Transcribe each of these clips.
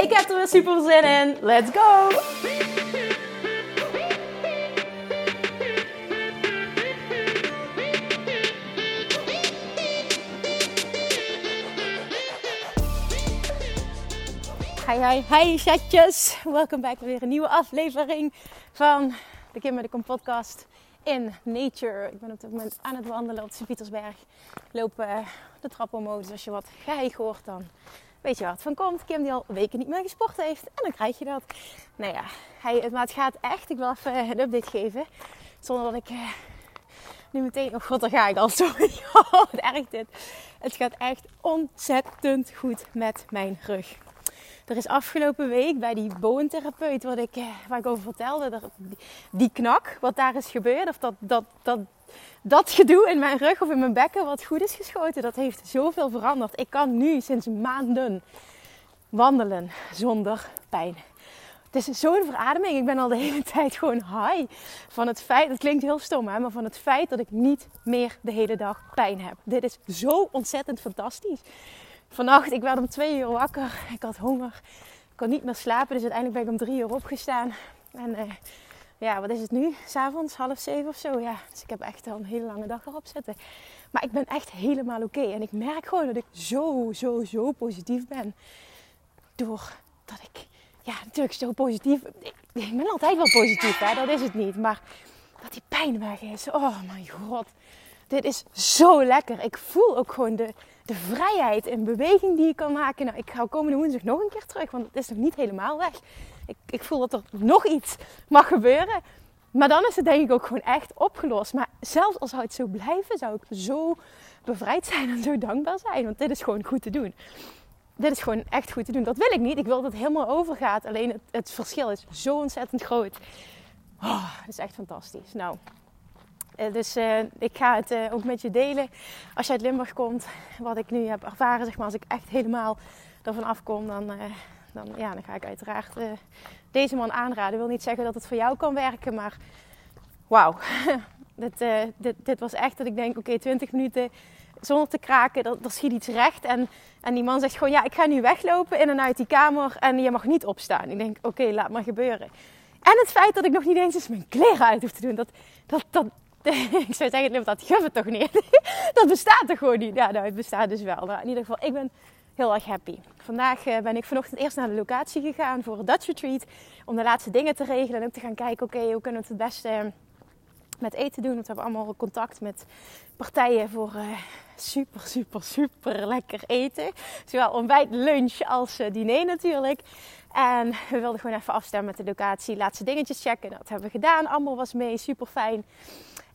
Ik heb er weer super zin in. Let's go! Hi, hi, hi, chatjes. Welkom bij weer een nieuwe aflevering van de Kim de Kom podcast in nature. Ik ben op dit moment aan het wandelen op de Pietersberg. Loop uh, de trap omhoog. Dus als je wat geheig hoort, dan weet je wat van komt. Kim die al weken niet meer gesport heeft. En dan krijg je dat. Nou ja, hij, maar het gaat echt. Ik wil even een update geven. Zonder dat ik uh, nu meteen... Oh god, daar ga ik al. Sorry. Oh, wat erg dit. Het gaat echt ontzettend goed met mijn rug. Er is afgelopen week bij die boontherapeut, wat ik, eh, waar ik over vertelde, die knak, wat daar is gebeurd, of dat, dat, dat, dat gedoe in mijn rug of in mijn bekken wat goed is geschoten, dat heeft zoveel veranderd. Ik kan nu sinds maanden wandelen zonder pijn. Het is zo'n verademing. Ik ben al de hele tijd gewoon high van het feit, het klinkt heel stom hè, maar van het feit dat ik niet meer de hele dag pijn heb. Dit is zo ontzettend fantastisch vannacht, ik werd om twee uur wakker. Ik had honger. Ik kon niet meer slapen. Dus uiteindelijk ben ik om drie uur opgestaan. En uh, ja, wat is het nu? S'avonds, half zeven of zo. Ja, dus ik heb echt al een hele lange dag erop zitten. Maar ik ben echt helemaal oké. En ik merk gewoon dat ik zo, zo, zo positief ben. Doordat ik, ja, natuurlijk zo positief. Ik, ik ben altijd wel positief, hè? dat is het niet. Maar dat die pijn weg is. Oh mijn god. Dit is zo lekker. Ik voel ook gewoon de, de vrijheid en beweging die je kan maken. Nou, ik ga komende woensdag nog een keer terug, want het is nog niet helemaal weg. Ik, ik voel dat er nog iets mag gebeuren. Maar dan is het denk ik ook gewoon echt opgelost. Maar zelfs als zou het zo blijven, zou ik zo bevrijd zijn en zo dankbaar zijn. Want dit is gewoon goed te doen. Dit is gewoon echt goed te doen. Dat wil ik niet. Ik wil dat het helemaal overgaat. Alleen het, verschil is zo ontzettend groot. Oh, dat is echt fantastisch. Nou, dus uh, ik ga het uh, ook met je delen als je uit Limburg komt. Wat ik nu heb ervaren, zeg maar, als ik echt helemaal ervan afkom, dan, dan, ja, dan ga ik uiteraard deze man aanraden. Ik wil niet zeggen dat het voor jou kan werken, maar wauw. dit, dit, dit, was echt dat ik denk, oké, okay, 20 minuten zonder te kraken, er, er schiet iets recht. En, en die man zegt gewoon, ja, ik ga nu weglopen in en uit die kamer en je mag niet opstaan. Ik denk, oké, laat maar gebeuren. En het feit dat ik nog niet eens eens mijn kleren uit hoef te doen, dat, dat, dat, ik zou zeggen, dat gaf het toch niet. dat bestaat toch gewoon niet? Ja, nou, het bestaat dus wel. Maar in ieder geval, ik ben heel erg happy. Vandaag eh, ben ik vanochtend eerst naar de locatie gegaan voor een Dutch Retreat. Om de laatste dingen te regelen en ook te gaan kijken, oké, hoe kunnen we het het beste met eten doen? Want we hebben allemaal contact met partijen voor uh, super, super, super lekker eten. Zowel ontbijt, lunch als uh, diner natuurlijk. En we wilden gewoon even afstemmen met de locatie, laatste dingetjes checken. Dat hebben we gedaan. Allemaal was mee, super fijn.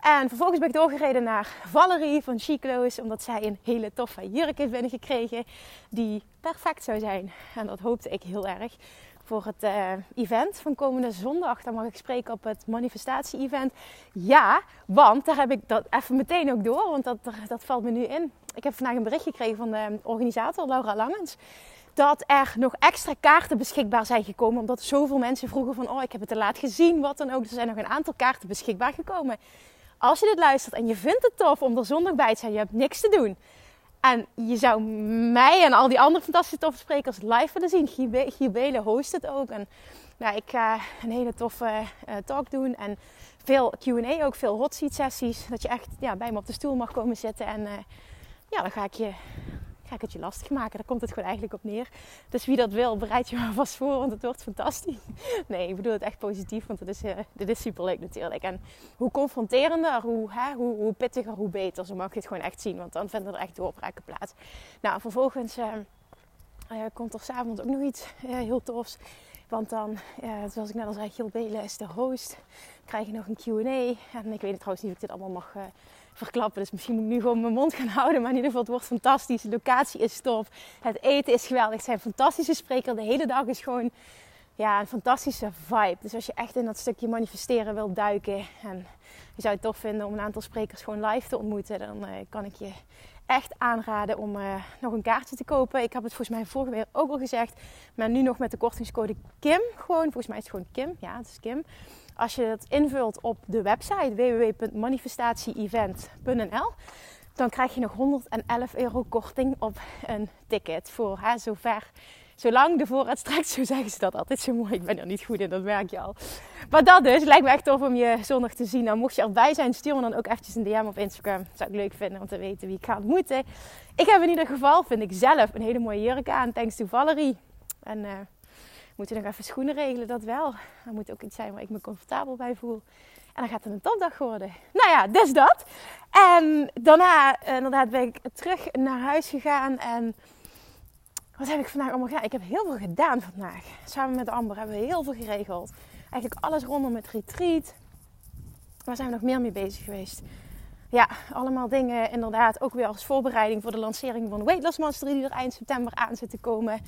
En vervolgens ben ik doorgereden naar Valerie van Chiclo's. Omdat zij een hele toffe jurk heeft binnengekregen. Die perfect zou zijn. En dat hoopte ik heel erg. Voor het uh, event van komende zondag. Dan mag ik spreken op het manifestatie-event. Ja, want daar heb ik dat even meteen ook door. Want dat, dat valt me nu in. Ik heb vandaag een bericht gekregen van de organisator Laura Langens dat er nog extra kaarten beschikbaar zijn gekomen. Omdat zoveel mensen vroegen van, oh ik heb het te laat gezien, wat dan ook. Er zijn nog een aantal kaarten beschikbaar gekomen als je dit luistert en je vindt het tof om er zondag bij te zijn, je hebt niks te doen. En je zou mij en al die andere fantastische toffe sprekers live willen zien. Gibele host het ook. En nou, ik ga een hele toffe uh, talk doen. En veel Q&A ook, veel hot seat sessies. Dat je echt ja, bij me op de stoel mag komen zitten. En uh, ja, dan ga ik je ga ik het je lastig maken. Daar komt het gewoon eigenlijk op neer. Dus wie dat wil, bereid je maar vast voor, want het wordt fantastisch. Nee, ik bedoel het echt positief, want het is, uh, dit is super leuk natuurlijk. En hoe confronterender, hoe, hè, hoe, hoe, pittiger, hoe beter. Zo mag je het gewoon echt zien, want dan vinden er echt doorbraken plaats. Nou, vervolgens uh, uh, komt er s'avonds ook nog iets heel tofs. Want dan, zoals ik net al zei, Gil Belen is de host. krijg je nog een Q&A. En ik weet trouwens niet of ik dit allemaal mag verklappen. Dus misschien moet ik nu gewoon mijn mond gaan houden. Maar in ieder geval, het wordt fantastisch. De locatie is top. Het eten is geweldig. Het zijn fantastische sprekers. De hele dag is gewoon ja, een fantastische vibe. Dus als je echt in dat stukje manifesteren wilt duiken en je zou het tof vinden om een aantal sprekers gewoon live te ontmoeten, dan uh, kan ik je echt aanraden om uh, nog een kaartje te kopen. Ik heb het volgens mij vorige week ook al gezegd, maar nu nog met de kortingscode Kim. Gewoon, volgens mij is het gewoon Kim. Ja, het is Kim. Als je het invult op de website www.manifestatieevent.nl, dan krijg je nog 111 euro korting op een ticket voor hè, zover Zolang de voorraad strekt, zo zeggen ze dat altijd zo mooi. Ik ben er niet goed in, dat merk je al. Maar dat dus, lijkt me echt tof om je zondag te zien. Nou, mocht je erbij zijn, stuur me dan ook eventjes een DM op Instagram. Dat zou ik leuk vinden om te weten wie ik ga ontmoeten. Ik heb in ieder geval, vind ik zelf, een hele mooie jurk aan. Thanks to Valerie. En uh, moeten nog even schoenen regelen, dat wel. Er moet ook iets zijn waar ik me comfortabel bij voel. En dan gaat het een topdag worden. Nou ja, dus dat. En daarna inderdaad ben ik terug naar huis gegaan en wat heb ik vandaag allemaal gedaan? Ik heb heel veel gedaan vandaag. Samen met Amber hebben we heel veel geregeld. Eigenlijk alles rondom het retreat. Waar zijn we nog meer mee bezig geweest? Ja, allemaal dingen inderdaad. Ook weer als voorbereiding voor de lancering van Weight Loss Mastery die er eind september aan zit te komen.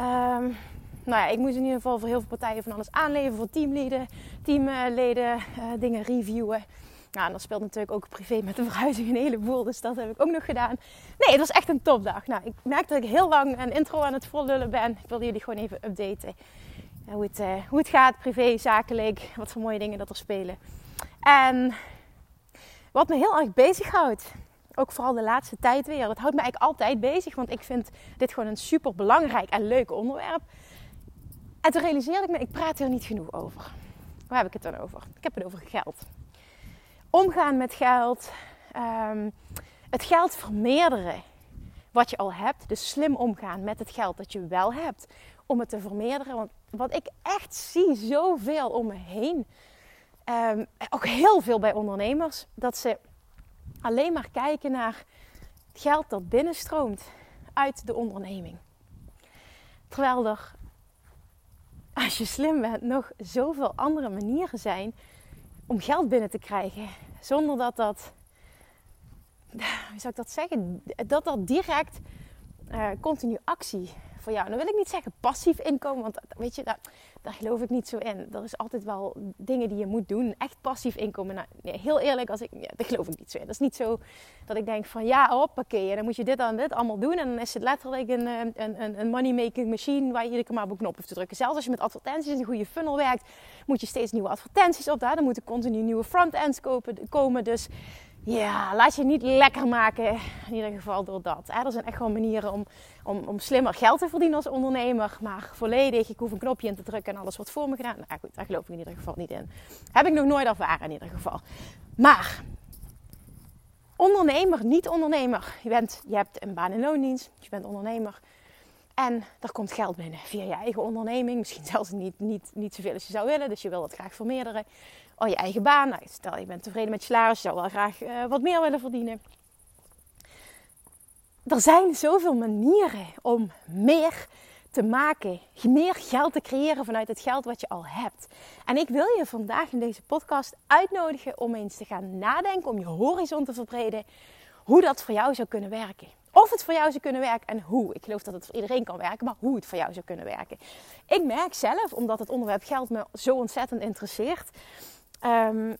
Um, nou ja, ik moest in ieder geval voor heel veel partijen van alles aanleveren. Voor teamleden, teamleden, uh, dingen reviewen. Nou, en dat speelt natuurlijk ook privé met de verhuizing een heleboel. Dus dat heb ik ook nog gedaan. Nee, het was echt een topdag. Nou, ik merk dat ik heel lang een intro aan het vollullen ben. Ik wilde jullie gewoon even updaten. Hoe het, uh, hoe het gaat, privé, zakelijk. Wat voor mooie dingen dat er spelen. En wat me heel erg bezighoudt. Ook vooral de laatste tijd weer. Het houdt me eigenlijk altijd bezig. Want ik vind dit gewoon een super belangrijk en leuk onderwerp. En toen realiseerde ik me, ik praat hier niet genoeg over. Waar heb ik het dan over? Ik heb het over geld omgaan met geld, ehm, het geld vermeerderen wat je al hebt. Dus slim omgaan met het geld dat je wel hebt om het te vermeerderen. Want wat ik echt zie zoveel om me heen, um, ook heel veel bij ondernemers, dat ze alleen maar kijken naar het geld dat binnenstroomt uit de onderneming. Terwijl er, als je slim bent, nog zoveel andere manieren zijn om geld binnen te krijgen. Zonder dat dat, hoe zou ik dat zeggen, dat dat direct uh, continu actie voor jou. Dan wil ik niet zeggen passief inkomen, want weet je, daar, daar geloof ik niet zo in. Er is altijd wel dingen die je moet doen. Echt passief inkomen. Nou, nee, heel eerlijk, als ik, ja, daar geloof ik niet zo in. Dat is niet zo dat ik denk van ja, hoppakee, en dan moet je dit en dit allemaal doen. En dan is het letterlijk een, eh, een, een, een money-making machine waar je iedere keer maar op een knop hoeft te drukken. Zelfs als je met advertenties een goede funnel werkt, moet je steeds nieuwe advertenties op. Daar. Dan moeten continu nieuwe front-ends komen. Dus ja, laat je niet lekker maken. In ieder geval door dat. Er zijn echt gewoon manieren om, om, om slimmer geld te verdienen als ondernemer. Maar volledig, ik hoef een knopje in te drukken en alles wordt voor me gedaan. Nou goed, daar geloof ik in ieder geval niet in. Heb ik nog nooit ervaren in ieder geval. Maar, ondernemer, niet ondernemer. Je, bent, je hebt een baan- en loondienst. Je bent ondernemer. En er komt geld binnen via je eigen onderneming. Misschien zelfs niet, niet, niet zoveel als je zou willen. Dus je wil dat graag vermeerderen oh, je eigen baan. Nou, stel je bent tevreden met je salaris, je zou wel graag uh, wat meer willen verdienen. Er zijn zoveel manieren om meer te maken, meer geld te creëren vanuit het geld wat je al hebt. En ik wil je vandaag in deze podcast uitnodigen om eens te gaan nadenken, om je horizon te verbreden, hoe dat voor jou zou kunnen werken. Of het voor jou zou kunnen werken en hoe. Ik geloof dat het voor iedereen kan werken, maar hoe het voor jou zou kunnen werken. Ik merk zelf, omdat het onderwerp geld me zo ontzettend interesseert, Um,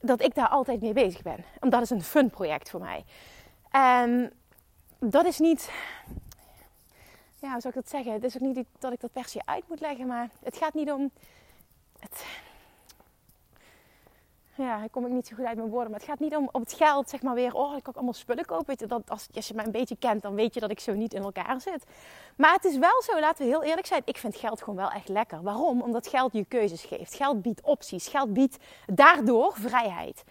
dat ik daar altijd mee bezig ben. Want dat is een fun project voor mij. En dat is niet. Ja, hoe zou ik dat zeggen? Het is ook niet dat ik dat per se uit moet leggen, maar het gaat niet om. Het, ja, ik kom ik niet zo goed uit mijn woorden. Maar het gaat niet om, om het geld, zeg maar weer. Oh, ik kan allemaal spullen kopen. Weet je, dat, als, je mij een beetje kent, dan weet je dat ik zo niet in elkaar zit. Maar het is wel zo, laten we heel eerlijk zijn. Ik vind geld gewoon wel echt lekker. Waarom? Omdat geld je keuzes geeft. Geld biedt opties. Geld biedt daardoor vrijheid.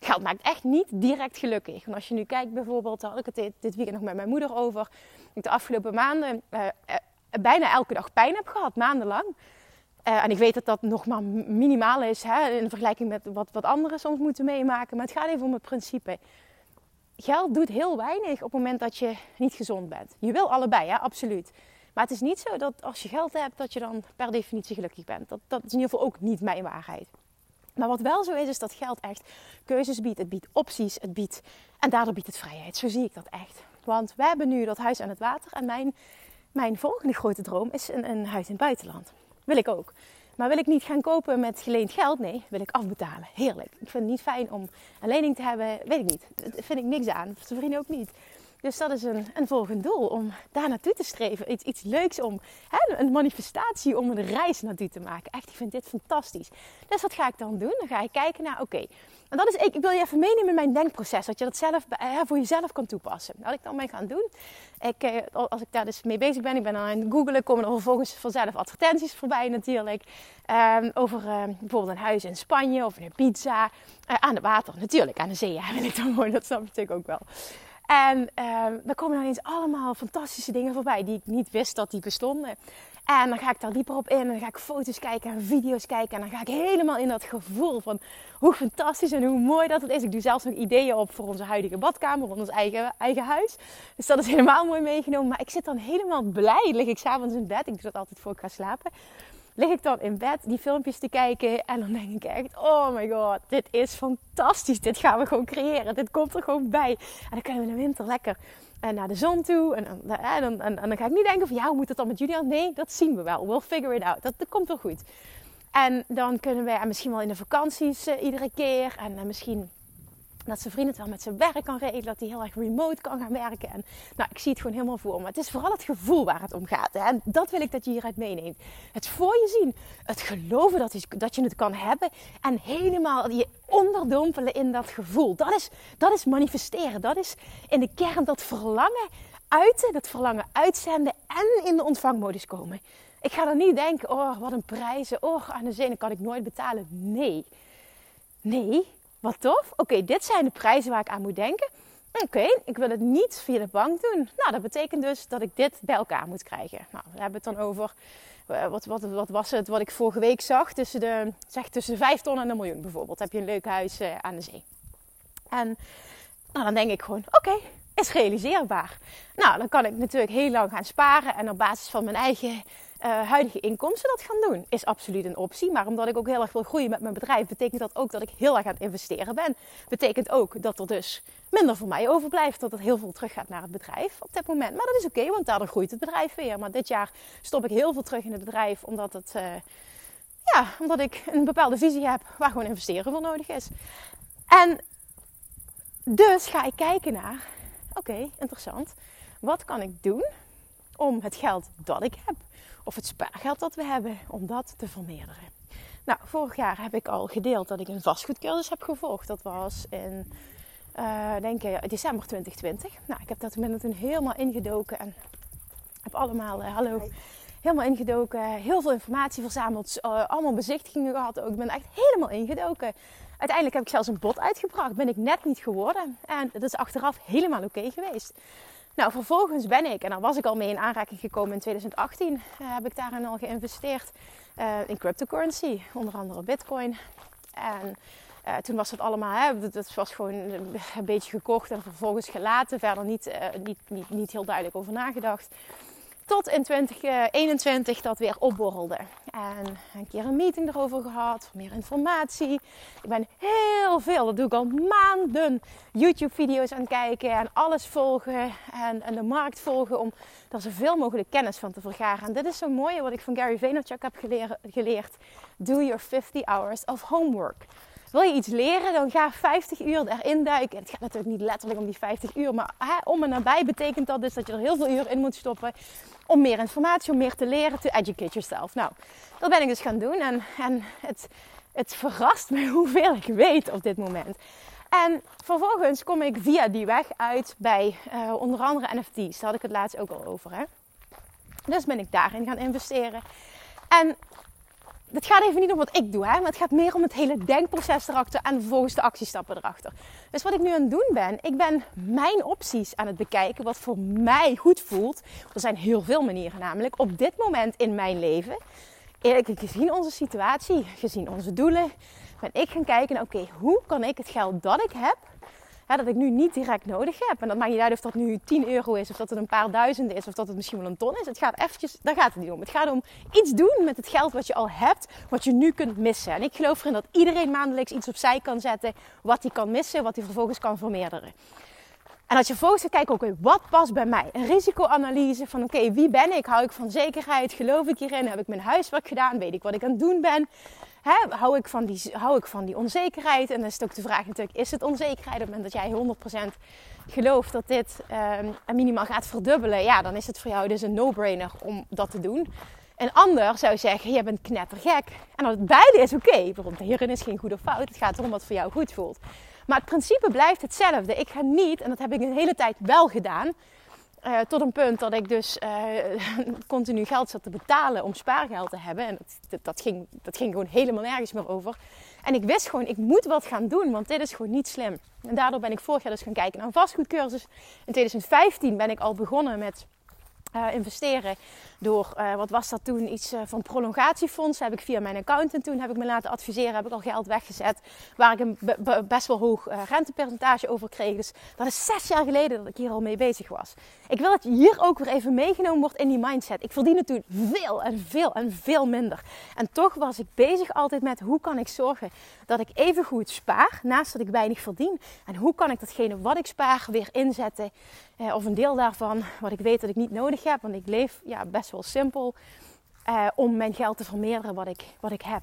Geld maakt echt niet direct gelukkig. En als je nu kijkt bijvoorbeeld, had ik het dit, weekend nog met mijn moeder over. Ik de afgelopen maanden uh, uh, bijna elke dag pijn heb gehad, maandenlang. Uh, en ik weet dat dat nog maar minimaal is hè, in vergelijking met wat, wat anderen soms moeten meemaken. Maar het gaat even om het principe. Geld doet heel weinig op het moment dat je niet gezond bent. Je wil allebei, ja, absoluut. Maar het is niet zo dat als je geld hebt, dat je dan per definitie gelukkig bent. Dat, dat is in ieder geval ook niet mijn waarheid. Maar wat wel zo is, is dat geld echt keuzes biedt. Het biedt opties, het biedt... En daardoor biedt het vrijheid. Zo zie ik dat echt. Want we hebben nu dat huis aan het water. En mijn, mijn volgende grote droom is een, een huis in het buitenland. Wil ik ook. Maar wil ik niet gaan kopen met geleend geld? Nee, wil ik afbetalen. Heerlijk. Ik vind het niet fijn om een lening te hebben. Weet ik niet. Daar vind ik niks aan. Zijn vrienden ook niet. Dus dat is een, een volgend doel om daar naartoe te streven. Iets, iets leuks om, hè, een manifestatie om een reis naartoe te maken. Echt, ik vind dit fantastisch. Dus wat ga ik dan doen? Dan ga ik kijken naar, oké, en dat is, ik, ik wil je even meenemen in mijn denkproces, dat je dat zelf hè, voor jezelf kan toepassen. Wat ik dan mee ga doen, ik, eh, als ik daar dus mee bezig ben, ik ben aan het googelen, komen er vervolgens vanzelf advertenties voorbij natuurlijk. Um, over uh, bijvoorbeeld een huis in Spanje of een pizza aan het water. Natuurlijk, aan de zee ja, wil ik dan mooi, dat snap je natuurlijk ook wel. En uh, er komen dan eens allemaal fantastische dingen voorbij die ik niet wist dat die bestonden. En dan ga ik daar dieper op in en dan ga ik foto's kijken en video's kijken. En dan ga ik helemaal in dat gevoel van hoe fantastisch en hoe mooi dat het is. Ik doe zelfs nog ideeën op voor onze huidige badkamer, voor ons eigen, eigen huis. Dus dat is helemaal mooi meegenomen. Maar ik zit dan helemaal blij. Lig ik s'avonds in bed, ik doe dat altijd voor ik ga slapen lig ik dan in bed die filmpjes te kijken. En dan denk ik echt, oh my god, dit is fantastisch. Dit gaan we gewoon creëren. Dit komt er gewoon bij. En dan kunnen we in de winter lekker uh, naar de zon toe. En, en, en, en, dan ga ik niet denken van, ja, hoe moet het dan met Julian? Nee, dat zien we wel. We'll figure it out. Dat, dat komt wel goed. En dan kunnen en misschien wel in de vakanties uh, iedere keer. En uh, misschien dat zijn vrienden het wel met zijn werk kan regelen. Dat hij heel erg remote kan gaan werken. En nou, ik zie het gewoon helemaal voor me. Het is vooral het gevoel waar het om gaat. Hè? En dat wil ik dat je hieruit meeneemt. Het voor je zien. Het geloven dat, is, dat je het kan hebben. En helemaal je onderdompelen in dat gevoel. Dat is, dat is manifesteren. Dat is in de kern dat verlangen uiten. Dat verlangen uitzenden. En in de ontvangmodus komen. Ik ga dan niet denken, oh wat een prijzen. Oh aan de zin kan ik nooit betalen. Nee. Nee, wat tof. Oké, dit zijn de prijzen waar ik aan moet denken. Oké, ik wil het niet via de bank doen. Nou, dat betekent dus dat ik dit bij elkaar moet krijgen. Nou, we hebben het dan over, eh, wat, wat, wat was het wat ik vorige week zag? Tussen de, zeg, tussen de 5 ton en een miljoen bijvoorbeeld. Heb je een leuk huis uh, aan de zee. En nou, dan denk ik gewoon, oké, is realiseerbaar. Nou, dan kan ik natuurlijk heel lang gaan sparen en op basis van mijn eigen uh, huidige inkomsten dat gaan doen. Is absoluut een optie. Maar omdat ik ook heel erg wil groeien met mijn bedrijf, betekent dat ook dat ik heel erg aan het investeren ben. Betekent ook dat er dus minder voor mij overblijft. Dat het heel veel terug gaat naar het bedrijf op dit moment. Maar dat is oké, want daardoor groeit het bedrijf weer. Maar dit jaar stop ik heel veel terug in het bedrijf, omdat het. Uh, ja, omdat ik een bepaalde visie heb waar gewoon investeren voor nodig is. En dus ga ik kijken naar, oké, interessant. Wat kan ik doen om het geld dat ik heb of het spaargeld dat we hebben, om dat te vermeerderen. Nou, vorig jaar heb ik al gedeeld dat ik een vastgoedcursus heb gevolgd. Dat was in, uh, denk ik, december 2020. Nou, ik heb daar toen helemaal ingedoken en heb allemaal, uh, hallo, helemaal ingedoken. Heel veel informatie verzameld, uh, allemaal bezichtigingen gehad ook. Ik ben echt helemaal ingedoken. Uiteindelijk heb ik zelfs een bod uitgebracht. Ben ik net niet geworden. En dat is achteraf helemaal oké geweest. Nou, vervolgens ben ik, en daar was ik al mee in aanraking gekomen in 2018, uh, eh, heb ik daarin al geïnvesteerd uh, in cryptocurrency, onder andere bitcoin. En uh, toen was het allemaal, hè, dat, was gewoon een beetje gekocht en vervolgens gelaten, verder niet, niet, niet, niet heel duidelijk over nagedacht. Tot in 2021 dat weer opborrelde. En een keer een meeting erover gehad, meer informatie. Ik ben heel veel, dat doe ik al maanden, YouTube-video's aan het kijken en alles volgen en, en de markt volgen om er zoveel mogelijk kennis van te vergaren. En dit is zo mooi wat ik van Gary Vaynerchuk heb geleerd. Do your 50 hours of homework. Wil je iets leren, dan ga 50 uur erin duiken. Het gaat natuurlijk niet letterlijk om die 50 uur, maar hè, om en nabij betekent dat dus dat je er heel veel uur in moet stoppen om meer informatie, om meer te leren, to educate yourself. Nou, dat ben ik dus gaan doen en, en het, het verrast me hoeveel ik weet op dit moment. En vervolgens kom ik via die weg uit bij uh, onder andere NFT's. Daar had ik het laatst ook al over. Hè? Dus ben ik daarin gaan investeren. En het gaat even niet om wat ik doe, hè, maar het gaat meer om het hele denkproces erachter en vervolgens de actiestappen erachter. Dus wat ik nu aan het doen ben, ik ben mijn opties aan het bekijken wat voor mij goed voelt. Er zijn heel veel manieren namelijk op dit moment in mijn leven. Gezien onze situatie, gezien onze doelen, ben ik gaan kijken, oké, hoe kan ik het geld dat ik heb dat ik nu niet direct nodig heb. En dat maakt niet uit of dat nu 10 euro is, of dat het een paar duizenden is, of dat het misschien wel een ton is. Het gaat eventjes, daar gaat het niet om. Het gaat om iets doen met het geld wat je al hebt, wat je nu kunt missen. En ik geloof erin dat iedereen maandelijks iets opzij kan zetten, wat hij kan missen, wat hij vervolgens kan vermeerderen. En als je vervolgens gaat kijken, oké, wat past bij mij? Een risicoanalyse van, oké, wie ben ik? Hou ik van zekerheid? Geloof ik hierin? Heb ik mijn huiswerk gedaan? Weet ik wat ik aan het doen ben? Hè, hou, ik van die, hou ik van die onzekerheid? En dan is het ook de vraag natuurlijk, is het onzekerheid? Op het moment dat jij 100% gelooft dat dit um, minimaal gaat verdubbelen, ja, dan is het voor jou dus een no-brainer om dat te doen. Een ander zou zeggen, je bent knettergek. En dat beide is oké. Okay. Hierin is geen goed of fout. Het gaat erom wat voor jou goed voelt. Maar het principe blijft hetzelfde. Ik ga niet, en dat heb ik een hele tijd wel gedaan, uh, tot een punt dat ik dus uh, continu geld zat te betalen om spaargeld te hebben. En dat, dat, ging, dat ging gewoon helemaal nergens meer over. En ik wist gewoon, ik moet wat gaan doen, want dit is gewoon niet slim. En daardoor ben ik vorig jaar dus gaan kijken naar een vastgoedcursus. In 2015 ben ik al begonnen met uh, investeren door, uh, wat was dat toen, iets uh, van prolongatiefonds. Heb ik via mijn accountant toen heb ik me laten adviseren, heb ik al geld weggezet. Waar ik een best wel hoog rentepercentage over kreeg. Dus dat is zes jaar geleden dat ik hier al mee bezig was. Ik wil dat je hier ook weer even meegenomen wordt in die mindset. Ik verdien natuurlijk veel en veel en veel minder. En toch was ik bezig altijd met hoe kan ik zorgen dat ik even goed spaar, naast dat ik weinig verdien. En hoe kan ik datgene wat ik spaar weer inzetten, eh, of een deel daarvan, wat ik weet dat ik niet nodig heb. Want ik leef ja, best wel simpel eh, om mijn geld te vermeerderen wat ik, wat ik heb.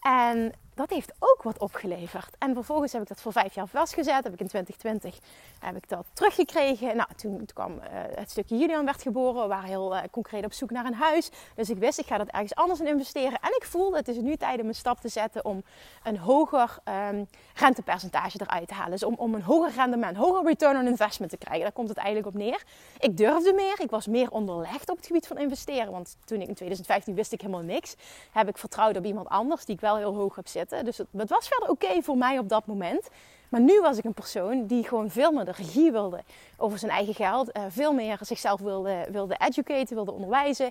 En dat heeft ook wat opgeleverd. En vervolgens heb ik dat voor vijf jaar vastgezet. Heb ik in 2020 heb ik dat teruggekregen. Nou, toen, kwam uh, het stukje Julian werd geboren. We waren heel uh, concreet op zoek naar een huis. Dus ik wist, ik ga dat ergens anders in investeren. En ik voelde, het is nu tijd om een stap te zetten om een hoger um, rentepercentage eruit te halen. Dus om, om een hoger rendement, hoger return on investment te krijgen. Daar komt het eigenlijk op neer. Ik durfde meer. Ik was meer onderlegd op het gebied van investeren. Want toen ik in 2015 wist ik helemaal niks. Heb ik vertrouwd op iemand anders die ik wel heel hoog heb zitten. Dus het, het was verder oké voor mij op dat moment. Maar nu was ik een persoon die gewoon veel meer de regie wilde over zijn eigen geld. Uh, veel meer zichzelf wilde, wilde educaten, wilde onderwijzen.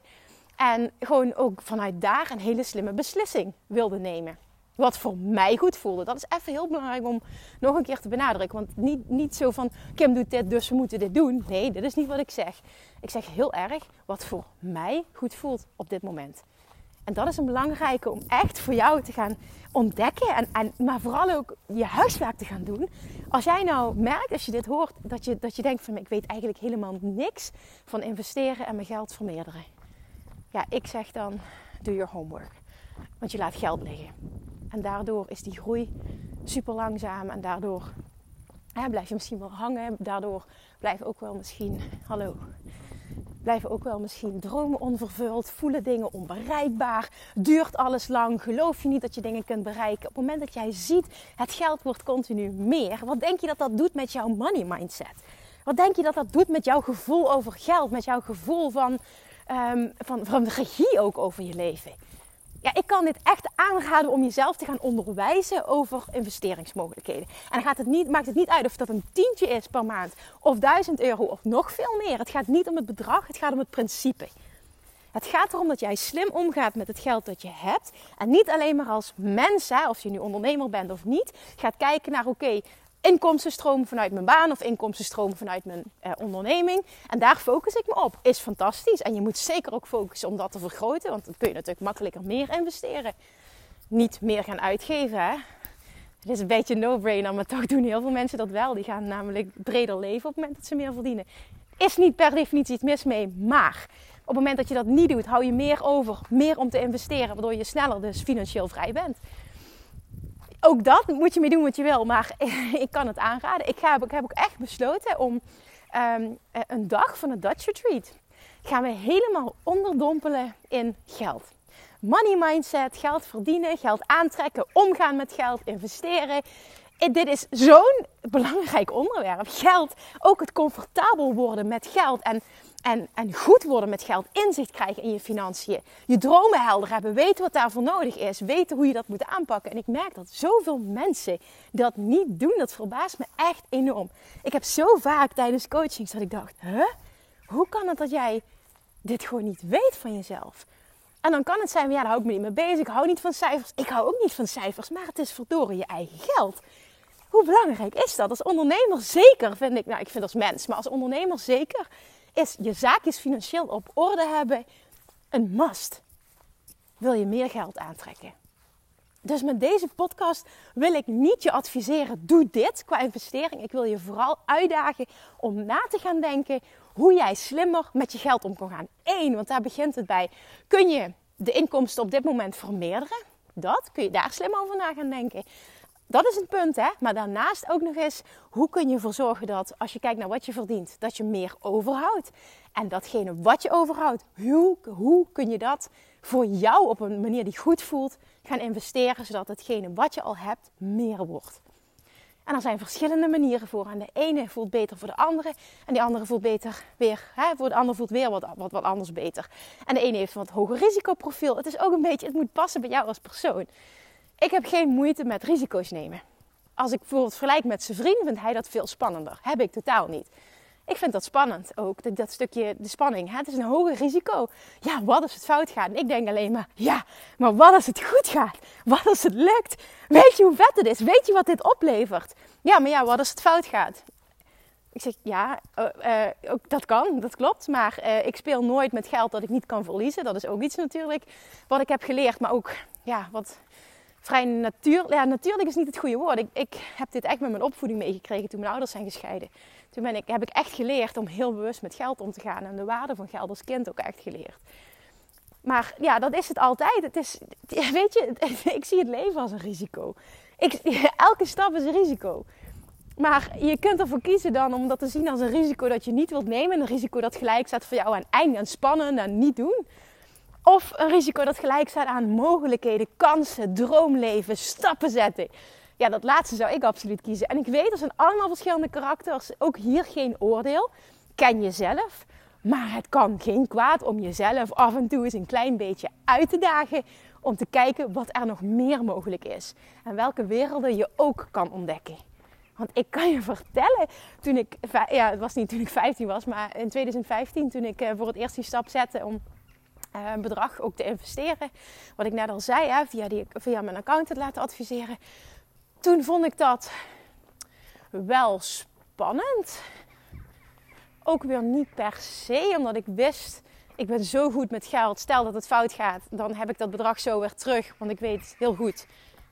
En gewoon ook vanuit daar een hele slimme beslissing wilde nemen. Wat voor mij goed voelde. Dat is even heel belangrijk om nog een keer te benadrukken. Want niet, niet zo van Kim doet dit, dus we moeten dit doen. Nee, dit is niet wat ik zeg. Ik zeg heel erg wat voor mij goed voelt op dit moment. En dat is een belangrijke om echt voor jou te gaan ontdekken. En, en, maar vooral ook je huiswerk te gaan doen. Als jij nou merkt, als je dit hoort, dat je, dat je denkt van ik weet eigenlijk helemaal niks van investeren en mijn geld vermeerderen. Ja, ik zeg dan, doe your homework. Want je laat geld liggen. En daardoor is die groei super langzaam. En daardoor hè, blijf je misschien wel hangen. Daardoor blijf ook wel misschien, hallo, blijven ook wel misschien dromen onvervuld, voelen dingen onbereikbaar, duurt alles lang, geloof je niet dat je dingen kunt bereiken. Op het moment dat jij ziet, het geld wordt continu meer, wat denk je dat dat doet met jouw money mindset? Wat denk je dat dat doet met jouw gevoel over geld, met jouw gevoel van, um, van, van regie ook over je leven? Ja, ik kan dit echt aanraden om jezelf te gaan onderwijzen over investeringsmogelijkheden. En gaat het niet, maakt het niet uit of dat een tientje is per maand, of duizend euro, of nog veel meer. Het gaat niet om het bedrag, het gaat om het principe. Het gaat erom dat jij slim omgaat met het geld dat je hebt. En niet alleen maar als mens, of je nu ondernemer bent of niet, gaat kijken naar oké, inkomstenstroom vanuit mijn baan of inkomstenstroom vanuit mijn eh, onderneming. En daar focus ik me op. Is fantastisch. En je moet zeker ook focussen om dat te vergroten. Want dan kun je natuurlijk makkelijker meer investeren. Niet meer gaan uitgeven. Hè? Het is een beetje no-brainer, maar toch doen heel veel mensen dat wel. Die gaan namelijk breder leven op het moment dat ze meer verdienen. Is niet per definitie iets mis mee, maar op het moment dat je dat niet doet, hou je meer over, meer om te investeren, waardoor je sneller dus financieel vrij bent ook dat moet je mee doen wat je wil. Maar ik kan het aanraden. Ik, ga, ik heb ook echt besloten om um, een dag van een Dutch Retreat. Gaan we helemaal onderdompelen in geld. Money mindset, geld verdienen, geld aantrekken, omgaan met geld, investeren. Dit is zo'n belangrijk onderwerp. Geld, ook het comfortabel worden met geld en en, en goed worden met geld, inzicht krijgen in je financiën, je dromen helder hebben, weten wat daarvoor nodig is, weten hoe je dat moet aanpakken. En ik merk dat zoveel mensen dat niet doen, dat verbaast me echt enorm. Ik heb zo vaak tijdens coachings dat ik dacht, huh? Hoe kan het dat jij dit gewoon niet weet van jezelf? En dan kan het zijn, ja, daar hou ik me niet mee bezig. Ik hou niet van cijfers. Ik hou ook niet van cijfers. Maar het is verdorie je eigen geld. Hoe belangrijk is dat? Als ondernemer zeker vind ik, nou ik vind als mens, maar als ondernemer zeker is je zaakjes financieel op orde hebben een must. Wil je meer geld aantrekken? Dus met deze podcast wil ik niet je adviseren, doe dit qua investering. Ik wil je vooral uitdagen om na te gaan denken hoe jij slimmer met je geld om kan gaan. Eén, want daar begint het bij. Kun je de inkomsten op dit moment vermeerderen? Dat, kun je daar slim over na gaan denken. Dat is een punt, hè? Maar daarnaast ook nog eens, hoe kun je ervoor zorgen dat als je kijkt naar wat je verdient, dat je meer overhoudt? En datgene wat je overhoudt, hoe, kun je dat voor jou op een manier die goed voelt gaan investeren, zodat hetgene wat je al hebt meer wordt? En er zijn verschillende manieren voor. En de ene voelt beter voor de andere. En die andere voelt beter weer. Hè, voor de ander voelt weer wat, wat, wat anders beter. En de ene heeft een wat hoger risicoprofiel. Het is ook een beetje, het moet passen bij jou als persoon. Ik heb geen moeite met risico's nemen. Als ik bijvoorbeeld vergelijk met zijn vriend, vindt hij dat veel spannender. Heb ik totaal niet. Ik vind dat spannend ook, dat, stukje de spanning. Het is een hoger risico. Ja, wat als het fout gaat? En ik denk alleen maar, ja, maar wat als het goed gaat? Wat als het lukt? Weet je hoe vet het is? Weet je wat dit oplevert? Ja, maar ja, wat als het fout gaat? Ik zeg, ja, uh, ook, dat kan, dat klopt. Maar uh, ik speel nooit met geld dat ik niet kan verliezen. Dat is ook iets natuurlijk wat ik heb geleerd. Maar ook, ja, wat vrij natuurlijk... Ja, natuurlijk is niet het goede woord. Ik, ik heb dit echt met mijn opvoeding meegekregen toen mijn ouders zijn gescheiden. Toen ben ik, heb ik echt geleerd om heel bewust met geld om te gaan. En de waarde van geld als kind ook echt geleerd. Maar ja, dat is het altijd. Het is, weet je, ik zie het leven als een risico. Ik, elke stap is een risico. Maar je kunt ervoor kiezen dan om dat te zien als een risico dat je niet wilt nemen. Een risico dat gelijk staat voor jou aan eng en spannen en niet doen. Of een risico dat gelijk staat aan mogelijkheden, kansen, droomleven, stappen zetten. Ja, dat laatste zou ik absoluut kiezen. En ik weet, er zijn allemaal verschillende karakters. Ook hier geen oordeel. Ken jezelf. Maar het kan geen kwaad om jezelf af en toe eens een klein beetje uit te dagen. Om te kijken wat er nog meer mogelijk is. En welke werelden je ook kan ontdekken. Want ik kan je vertellen, toen ik, ja, het was niet toen ik 15 was, maar in 2015, toen ik eh, voor het eerst die stap zette om uh, bedrag ook te investeren. Wat ik net al zei, hè, via, die, via mijn accountant laten adviseren. Toen vond ik dat wel spannend. Ook weer niet per se, omdat ik wist, ik ben zo goed met geld. Stel dat het fout gaat, dan heb ik dat bedrag zo weer terug. Want ik weet heel goed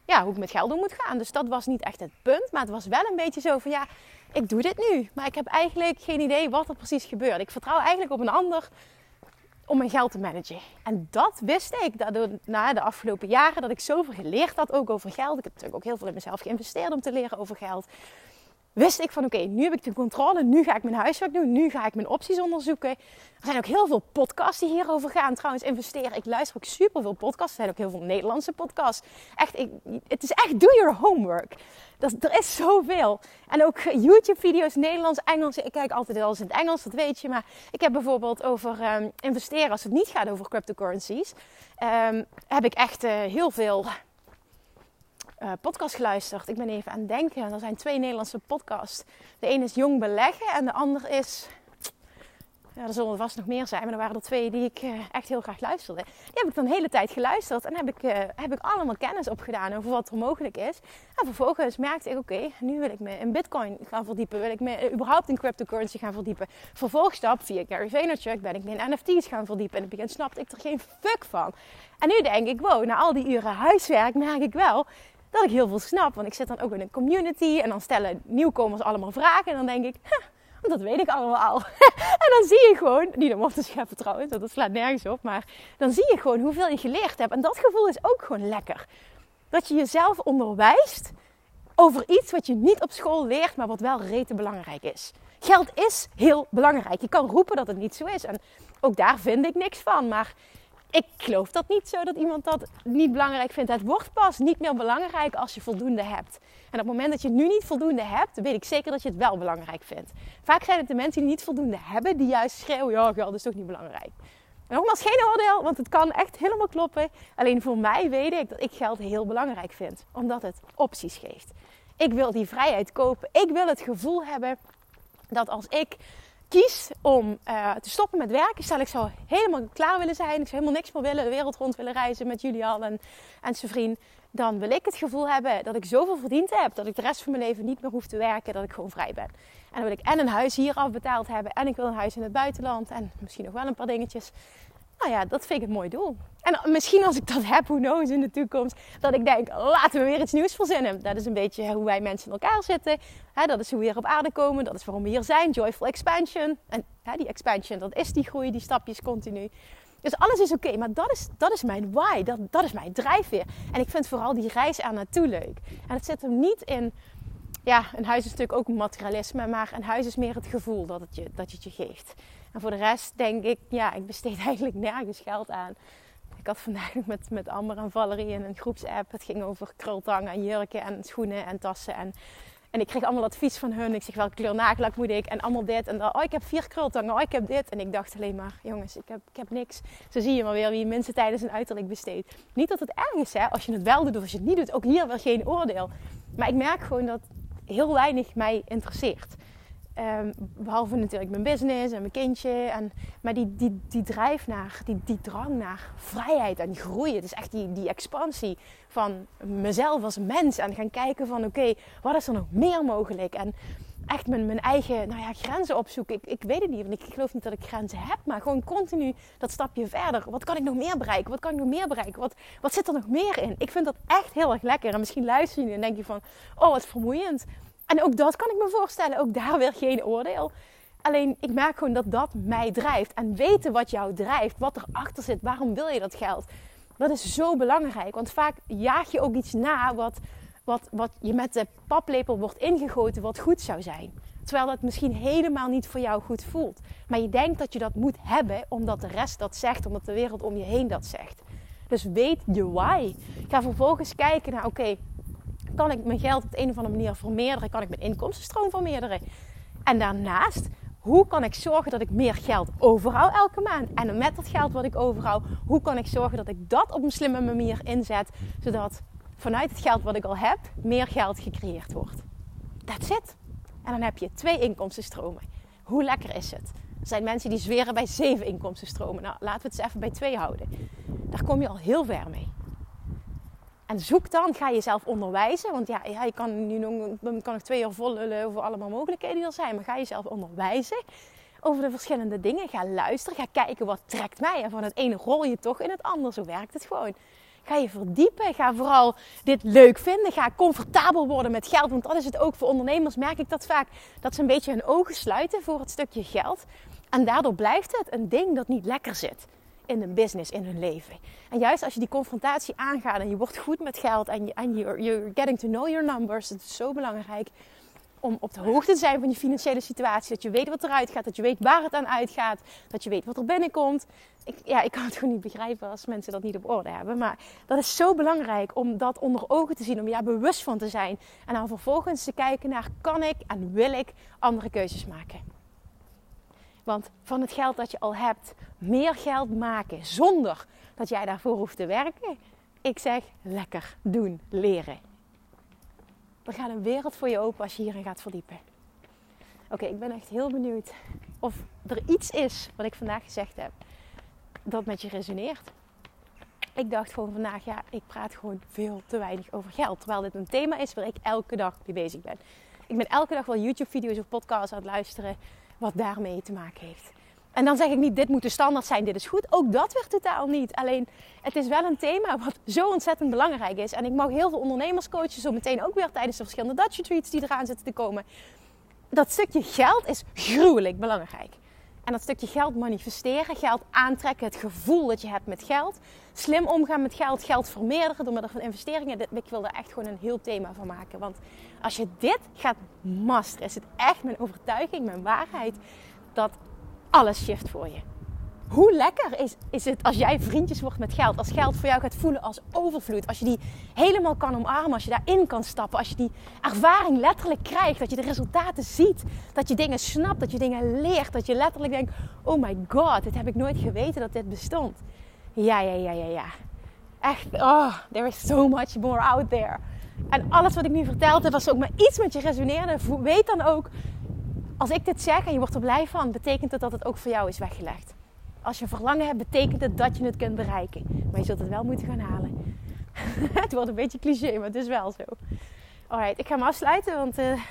ja, hoe ik met geld om moet gaan. Dus dat was niet echt het punt. Maar het was wel een beetje zo van ja, ik doe dit nu. Maar ik heb eigenlijk geen idee wat er precies gebeurt. Ik vertrouw eigenlijk op een ander om mijn geld te managen. En dat wist ik dat na de afgelopen jaren dat ik zoveel geleerd had ook over geld. Ik heb natuurlijk ook heel veel in mezelf geïnvesteerd om te leren over geld. Wist ik van oké, nu heb ik de controle, nu ga ik mijn huiswerk doen, nu ga ik mijn opties onderzoeken. Er zijn ook heel veel podcasts die hierover gaan. Trouwens, investeren. Ik luister ook super veel podcasts. Er zijn ook heel veel Nederlandse podcasts. Echt, ik, het is echt do your homework. Dat, er is zoveel. En ook YouTube-video's, Nederlands, Engels. Ik kijk altijd alles in het Engels, dat weet je. Maar ik heb bijvoorbeeld over um, investeren, als het niet gaat over cryptocurrencies, um, heb ik echt uh, heel veel uh, podcast geluisterd. Ik ben even aan het denken. Er zijn twee Nederlandse podcasts. De ene is Jong Beleggen en de ander is ja, er zullen er vast nog meer zijn, maar er waren er twee die ik uh, echt heel graag luisterde. Die heb ik dan de hele tijd geluisterd en heb ik, uh, heb ik allemaal kennis opgedaan over wat er mogelijk is. En vervolgens merkte ik, oké, nu wil ik me in bitcoin gaan verdiepen. Wil ik me überhaupt in cryptocurrency gaan verdiepen. Vervolgstap, via Gary Vaynerchuk, ben ik me in NFT's gaan verdiepen. En in het begin snapte ik er geen fuck van. En nu denk ik, wow, na al die uren huiswerk merk ik wel dat ik heel veel snap. Want ik zit dan ook in een community en dan stellen nieuwkomers allemaal vragen. En dan denk ik, dat weet ik allemaal al. en dan zie je gewoon, niet om op te scheppen trouwens, dat slaat nergens op. Maar dan zie je gewoon hoeveel je geleerd hebt. En dat gevoel is ook gewoon lekker. Dat je jezelf onderwijst over iets wat je niet op school leert, maar wat wel rete belangrijk is. Geld is heel belangrijk. Je kan roepen dat het niet zo is. En ook daar vind ik niks van. Maar ik geloof dat niet zo dat iemand dat niet belangrijk vindt. Het wordt pas niet meer belangrijk als je voldoende hebt. En op het moment dat je nu niet voldoende hebt, weet ik zeker dat je het wel belangrijk vindt. Vaak zijn het de mensen die niet voldoende hebben, die juist schreeuwen: ja, geld is toch niet belangrijk. Nogmaals, geen oordeel, want het kan echt helemaal kloppen. Alleen voor mij weet ik dat ik geld heel belangrijk vind, omdat het opties geeft. Ik wil die vrijheid kopen. Ik wil het gevoel hebben dat als ik kies om uh, te stoppen met werken, stel ik zou helemaal klaar willen zijn, ik zou helemaal niks meer willen, de wereld rond willen reizen met Julian en, en zijn vriend, dan wil ik het gevoel hebben dat ik zoveel verdiend heb dat ik de rest van mijn leven niet meer hoef te werken, dat ik gewoon vrij ben. En dan wil ik en een huis hier afbetaald hebben en ik wil een huis in het buitenland en misschien nog wel een paar dingetjes. Nou ja, dat vind ik een mooi doel. En misschien als ik dat heb, hoe knows in de toekomst, dat ik denk, laten we weer iets nieuws verzinnen. Dat is een beetje hoe wij mensen in elkaar zitten. dat is hoe we hier op aarde komen. Dat is waarom we hier zijn. Joyful expansion. En die expansion, dat is die groei, die stapjes continu. Dus alles is oké, maar dat is, dat is mijn why, dat, dat is mijn drijfveer. En ik vind vooral die reis aan naartoe leuk. En het zit hem niet in, ja, een huis is natuurlijk ook materialisme, maar een huis is meer het gevoel dat het je, dat je, het je geeft. En voor de rest denk ik, ja, ik besteed eigenlijk nergens geld aan. Ik had vandaag met, met Amber en Valerie in een groepsapp. Het ging over krultangen en jurken en schoenen en tassen. En en ik kreeg allemaal advies van hun. Ik zeg, welke kleur nagellak moet ik? En allemaal dit en dat. Oh, ik heb vier krultangen. Oh, ik heb dit. En ik dacht alleen maar, jongens, ik heb, ik heb niks. Zo zie je maar weer wie mensen tijdens een uiterlijk besteedt. Niet dat het erg is, hè, als je het wel doet of als je het niet doet. Ook hier wel geen oordeel. Maar ik merk gewoon dat heel weinig mij interesseert. Um, behalve natuurlijk mijn business en mijn kindje. En, maar die, die, die drijf naar, die, die drang naar vrijheid en groeien. Het is echt die, die expansie van mezelf als mens. En gaan kijken van oké, wat is er nog meer mogelijk? En echt mijn, mijn eigen nou ja, grenzen opzoeken. Ik, ik weet het niet, want ik geloof niet dat ik grenzen heb. Maar gewoon continu dat stapje verder. Wat kan ik nog meer bereiken? Wat kan ik nog meer bereiken? Wat, wat zit er nog meer in? Ik vind dat echt heel erg lekker. En misschien luister je nu en denk je van, oh wat vermoeiend. En ook dat kan ik me voorstellen. Ook daar weer geen oordeel. Alleen ik merk gewoon dat dat mij drijft. En weten wat jou drijft, wat erachter zit, waarom wil je dat geld? Dat is zo belangrijk. Want vaak jaag je ook iets na wat, wat, wat je met de paplepel wordt ingegoten, wat goed zou zijn. Terwijl dat misschien helemaal niet voor jou goed voelt. Maar je denkt dat je dat moet hebben omdat de rest dat zegt, omdat de wereld om je heen dat zegt. Dus weet je why. Ga vervolgens kijken naar, oké, kan ik mijn geld op de een of andere manier vermeerderen? Kan ik mijn inkomstenstroom vermeerderen? En daarnaast, hoe kan ik zorgen dat ik meer geld overhoud elke maand? En met dat geld wat ik overhoud, hoe kan ik zorgen dat ik dat op een slimme manier inzet, zodat vanuit het geld wat ik al heb, meer geld gecreëerd wordt? That's it. En dan heb je twee inkomstenstromen. Hoe lekker is het? Er zijn mensen die zweren bij zeven inkomstenstromen. Nou, laten we het eens even bij twee houden. Daar kom je al heel ver mee. En zoek dan, ga jezelf onderwijzen. Want ja, ja je kan nu nog, kan nog twee uur vol lullen over allemaal mogelijkheden die er zijn. Maar ga jezelf onderwijzen over de verschillende dingen. Ga luisteren, ga kijken wat trekt mij. En van het ene rol je toch in het ander. Zo werkt het gewoon. Ga je verdiepen. Ga vooral dit leuk vinden. Ga comfortabel worden met geld. Want dat is het ook voor ondernemers. Merk ik dat vaak. Dat ze een beetje hun ogen sluiten voor het stukje geld. En daardoor blijft het een ding dat niet lekker zit in een business, in hun leven. En juist als je die confrontatie aangaat en je wordt goed met geld en, je, en you're, you're getting to know your numbers, het is zo belangrijk om op de hoogte te zijn van je financiële situatie. Dat je weet wat eruit gaat, dat je weet waar het aan uitgaat, dat je weet wat er binnenkomt. Ik, ja, ik kan het gewoon niet begrijpen als mensen dat niet op orde hebben. Maar dat is zo belangrijk om dat onder ogen te zien, om je daar bewust van te zijn. En dan vervolgens te kijken naar, kan ik en wil ik andere keuzes maken? Want van het geld dat je al hebt, meer geld maken zonder dat jij daarvoor hoeft te werken. Ik zeg lekker doen, leren. Er gaat een wereld voor je open als je hierin gaat verdiepen. Oké, ik ben echt heel benieuwd of er iets is wat ik vandaag gezegd heb dat met je resoneert. Ik dacht gewoon vandaag, ja, ik praat gewoon veel te weinig over geld. Terwijl dit een thema is waar ik elke dag mee bezig ben. Ik ben elke dag wel YouTube-video's of podcasts aan het luisteren wat daarmee te maken heeft. En dan zeg ik niet, dit moet de standaard zijn, dit is goed. Ook dat werd totaal niet. Alleen, het is wel een thema wat zo ontzettend belangrijk is. En ik mag heel veel ondernemers coachen, zo meteen ook weer tijdens de verschillende Dutch Retreats die eraan zitten te komen. Dat stukje geld is gruwelijk belangrijk. En dat stukje geld manifesteren, geld aantrekken, het gevoel dat je hebt met geld. Slim omgaan met geld, geld vermeerderen door middel van investeringen. Ik wil daar echt gewoon een heel thema van maken. Want als je dit gaat masteren, is het echt mijn overtuiging, mijn waarheid, dat alles shift voor je. Hoe lekker is, is het als jij vriendjes wordt met geld? Als geld voor jou gaat voelen als overvloed. Als je die helemaal kan omarmen. Als je daarin kan stappen. Als je die ervaring letterlijk krijgt. Dat je de resultaten ziet. Dat je dingen snapt. Dat je dingen leert. Dat je letterlijk denkt: oh my god, dit heb ik nooit geweten dat dit bestond. Ja, ja, ja, ja, ja. Echt, oh, there is so much more out there. En alles wat ik nu verteld heb, als ook maar iets met je resoneerde, weet dan ook, als ik dit zeg en je wordt er blij van, betekent het dat het ook voor jou is weggelegd. Als je verlangen hebt, betekent het dat je het kunt bereiken. Maar je zult het wel moeten gaan halen. het wordt een beetje cliché, maar het is wel zo. Alright, ik ga hem afsluiten, want uh,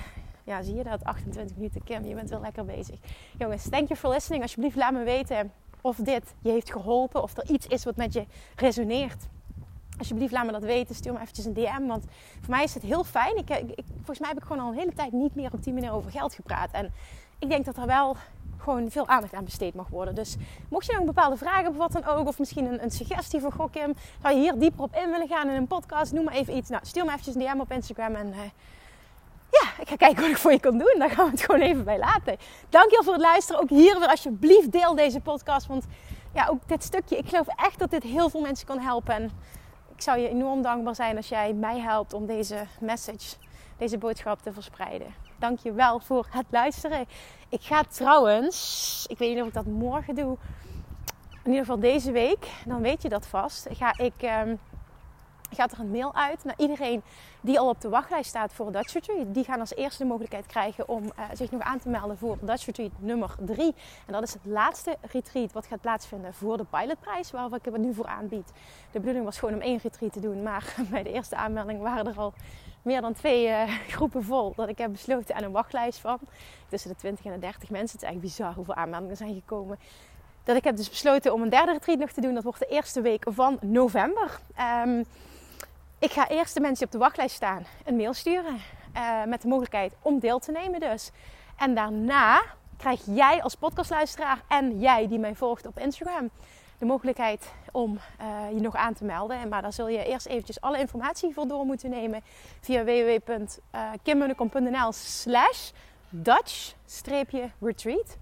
ja, zie je dat? 28 minuten, Kim, je bent wel lekker bezig. Jongens, thank you for listening. Alsjeblieft, laat me weten of dit je heeft geholpen, of er iets is wat met je resoneert. Alsjeblieft, laat me dat weten. Stuur me eventjes een DM. Want voor mij is het heel fijn. Ik, ik, volgens mij heb ik gewoon al een hele tijd niet meer op die manier over geld gepraat. En ik denk dat er wel gewoon veel aandacht aan besteed mag worden. Dus mocht je nog bepaalde vraag hebben, wat dan ook, of misschien een, een suggestie voor Goh Kim, zou je hier dieper op in willen gaan in een podcast, noem maar even iets. Nou, stuur me eventjes een DM op Instagram en uh, ja, ik ga kijken wat ik voor je kan doen. Daar gaan we het gewoon even bij laten. Dankjewel voor het luisteren. Ook hier weer alsjeblieft deel deze podcast, want ja, ook dit stukje, ik geloof echt dat dit heel veel mensen kan helpen. En ik zou je enorm dankbaar zijn als jij mij helpt om deze message, deze boodschap te verspreiden. Dank je wel voor het luisteren. Ik ga trouwens, ik weet niet of ik dat morgen doe, in ieder geval deze week, dan weet je dat vast, ga ik... Um, gaat er een mail uit naar iedereen die al op de wachtlijst staat voor Dutch Retreat. Die gaan als eerste de mogelijkheid krijgen om uh, zich nog aan te melden voor Dutch Retreat nummer 3. En dat is het laatste retreat wat gaat plaatsvinden voor de pilotprijs, waar ik het nu voor aanbied. De bedoeling was gewoon om één retreat te doen, maar bij de eerste aanmelding waren er al meer dan twee uh, groepen vol. Dat ik heb besloten aan een wachtlijst van tussen de 20 en de 30 mensen. Het is eigenlijk bizar hoeveel aanmeldingen zijn gekomen. Dat ik heb dus besloten om een derde retreat nog te doen. Dat wordt de eerste week van november. Um, ik ga eerst de mensen die op de wachtlijst staan een mail sturen. Uh, met de mogelijkheid om deel te nemen dus. En daarna krijg jij als podcastluisteraar en jij die mij volgt op Instagram de mogelijkheid om uh, je nog aan te melden. Maar daar zul je eerst eventjes alle informatie voor door moeten nemen via www.kimmunnekom.nl slash Dutch-retreat.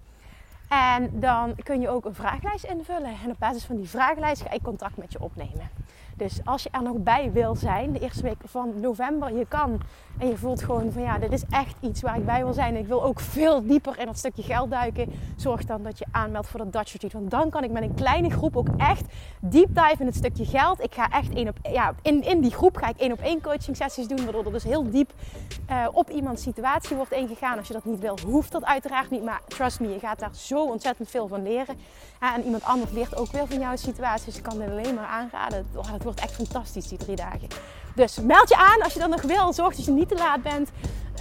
En dan kun je ook een vragenlijst invullen. En op basis van die vragenlijst ga ik contact met je opnemen. Dus als je er nog bij wil zijn, de eerste week van november, je kan. En je voelt gewoon van ja, dit is echt iets waar ik bij wil zijn. En ik wil ook veel dieper in dat stukje geld duiken. Zorg dan dat je aanmeldt voor dat Dutch Retreat. Want dan kan ik met een kleine groep ook echt deep dive in het stukje geld. Ik ga echt één op, ja, in, in die groep ga ik één op één coaching sessies doen. Waardoor er dus heel diep uh, op iemands situatie wordt ingegaan. Als je dat niet wil, hoeft dat uiteraard niet. Maar trust me, je gaat daar zo ontzettend veel van leren. en iemand anders leert ook weer van jouw situatie. Dus ik kan het alleen maar aanraden. Het wordt echt fantastisch die drie dagen. Dus meld je aan als je dat nog wil. Zorg dat je niet te laat bent.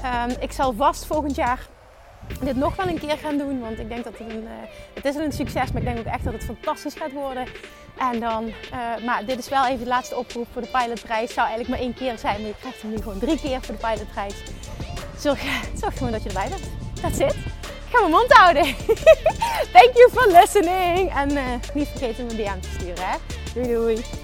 Um, ik zal vast volgend jaar dit nog wel een keer gaan doen. Want ik denk dat het een, uh, het is een succes. Maar ik denk ook echt dat het fantastisch gaat worden. En dan, uh, maar dit is wel even de laatste oproep voor de pilotprijs. Zou eigenlijk maar één keer zijn. Maar je krijgt hem nu gewoon drie keer voor de pilotprijs. Zorg, zorg gewoon dat je erbij bent. That's it. Ik ga mijn mond houden. Thank you for listening. En uh, niet vergeten mijn DM te sturen. Hè? Doei doei.